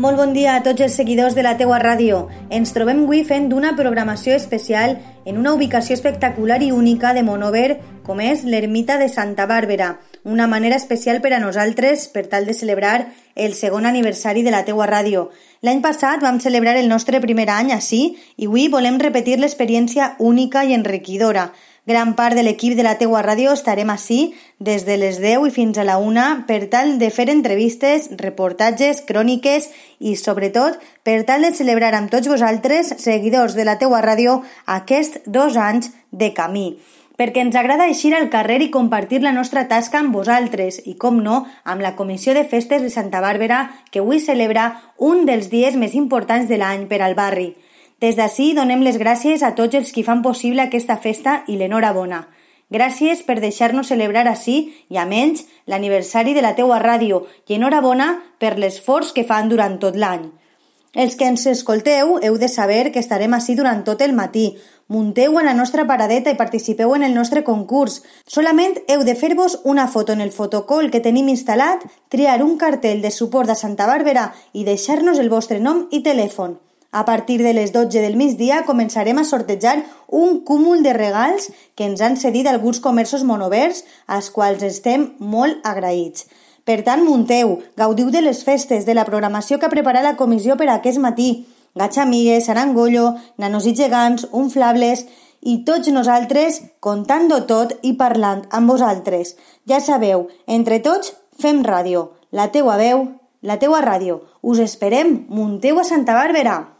Molt bon dia a tots els seguidors de la teua ràdio. Ens trobem avui fent d'una programació especial en una ubicació espectacular i única de Monover, com és l'ermita de Santa Bàrbara, una manera especial per a nosaltres per tal de celebrar el segon aniversari de la teua ràdio. L'any passat vam celebrar el nostre primer any així i avui volem repetir l'experiència única i enriquidora. Gran part de l'equip de la teua ràdio estarem així des de les 10 i fins a la 1 per tal de fer entrevistes, reportatges, cròniques i, sobretot, per tal de celebrar amb tots vosaltres, seguidors de la teua ràdio, aquests dos anys de camí perquè ens agrada eixir al carrer i compartir la nostra tasca amb vosaltres i, com no, amb la Comissió de Festes de Santa Bàrbara, que avui celebra un dels dies més importants de l'any per al barri. Des d'ací donem les gràcies a tots els qui fan possible aquesta festa i l'enhorabona. Gràcies per deixar-nos celebrar així i a menys l'aniversari de la teua ràdio i enhorabona per l'esforç que fan durant tot l'any. Els que ens escolteu heu de saber que estarem així durant tot el matí. Munteu a la nostra paradeta i participeu en el nostre concurs. Solament heu de fer-vos una foto en el fotocol que tenim instal·lat, triar un cartell de suport a Santa Bàrbara i deixar-nos el vostre nom i telèfon. A partir de les 12 del migdia començarem a sortejar un cúmul de regals que ens han cedit alguns comerços monovers, als quals estem molt agraïts. Per tant, munteu, gaudiu de les festes, de la programació que ha preparat la comissió per aquest matí. Gatxa amigues, arangollo, nanos i gegants, unflables i tots nosaltres contant-ho tot i parlant amb vosaltres. Ja sabeu, entre tots fem ràdio. La teua veu, la teua ràdio. Us esperem, munteu a Santa Bàrbara!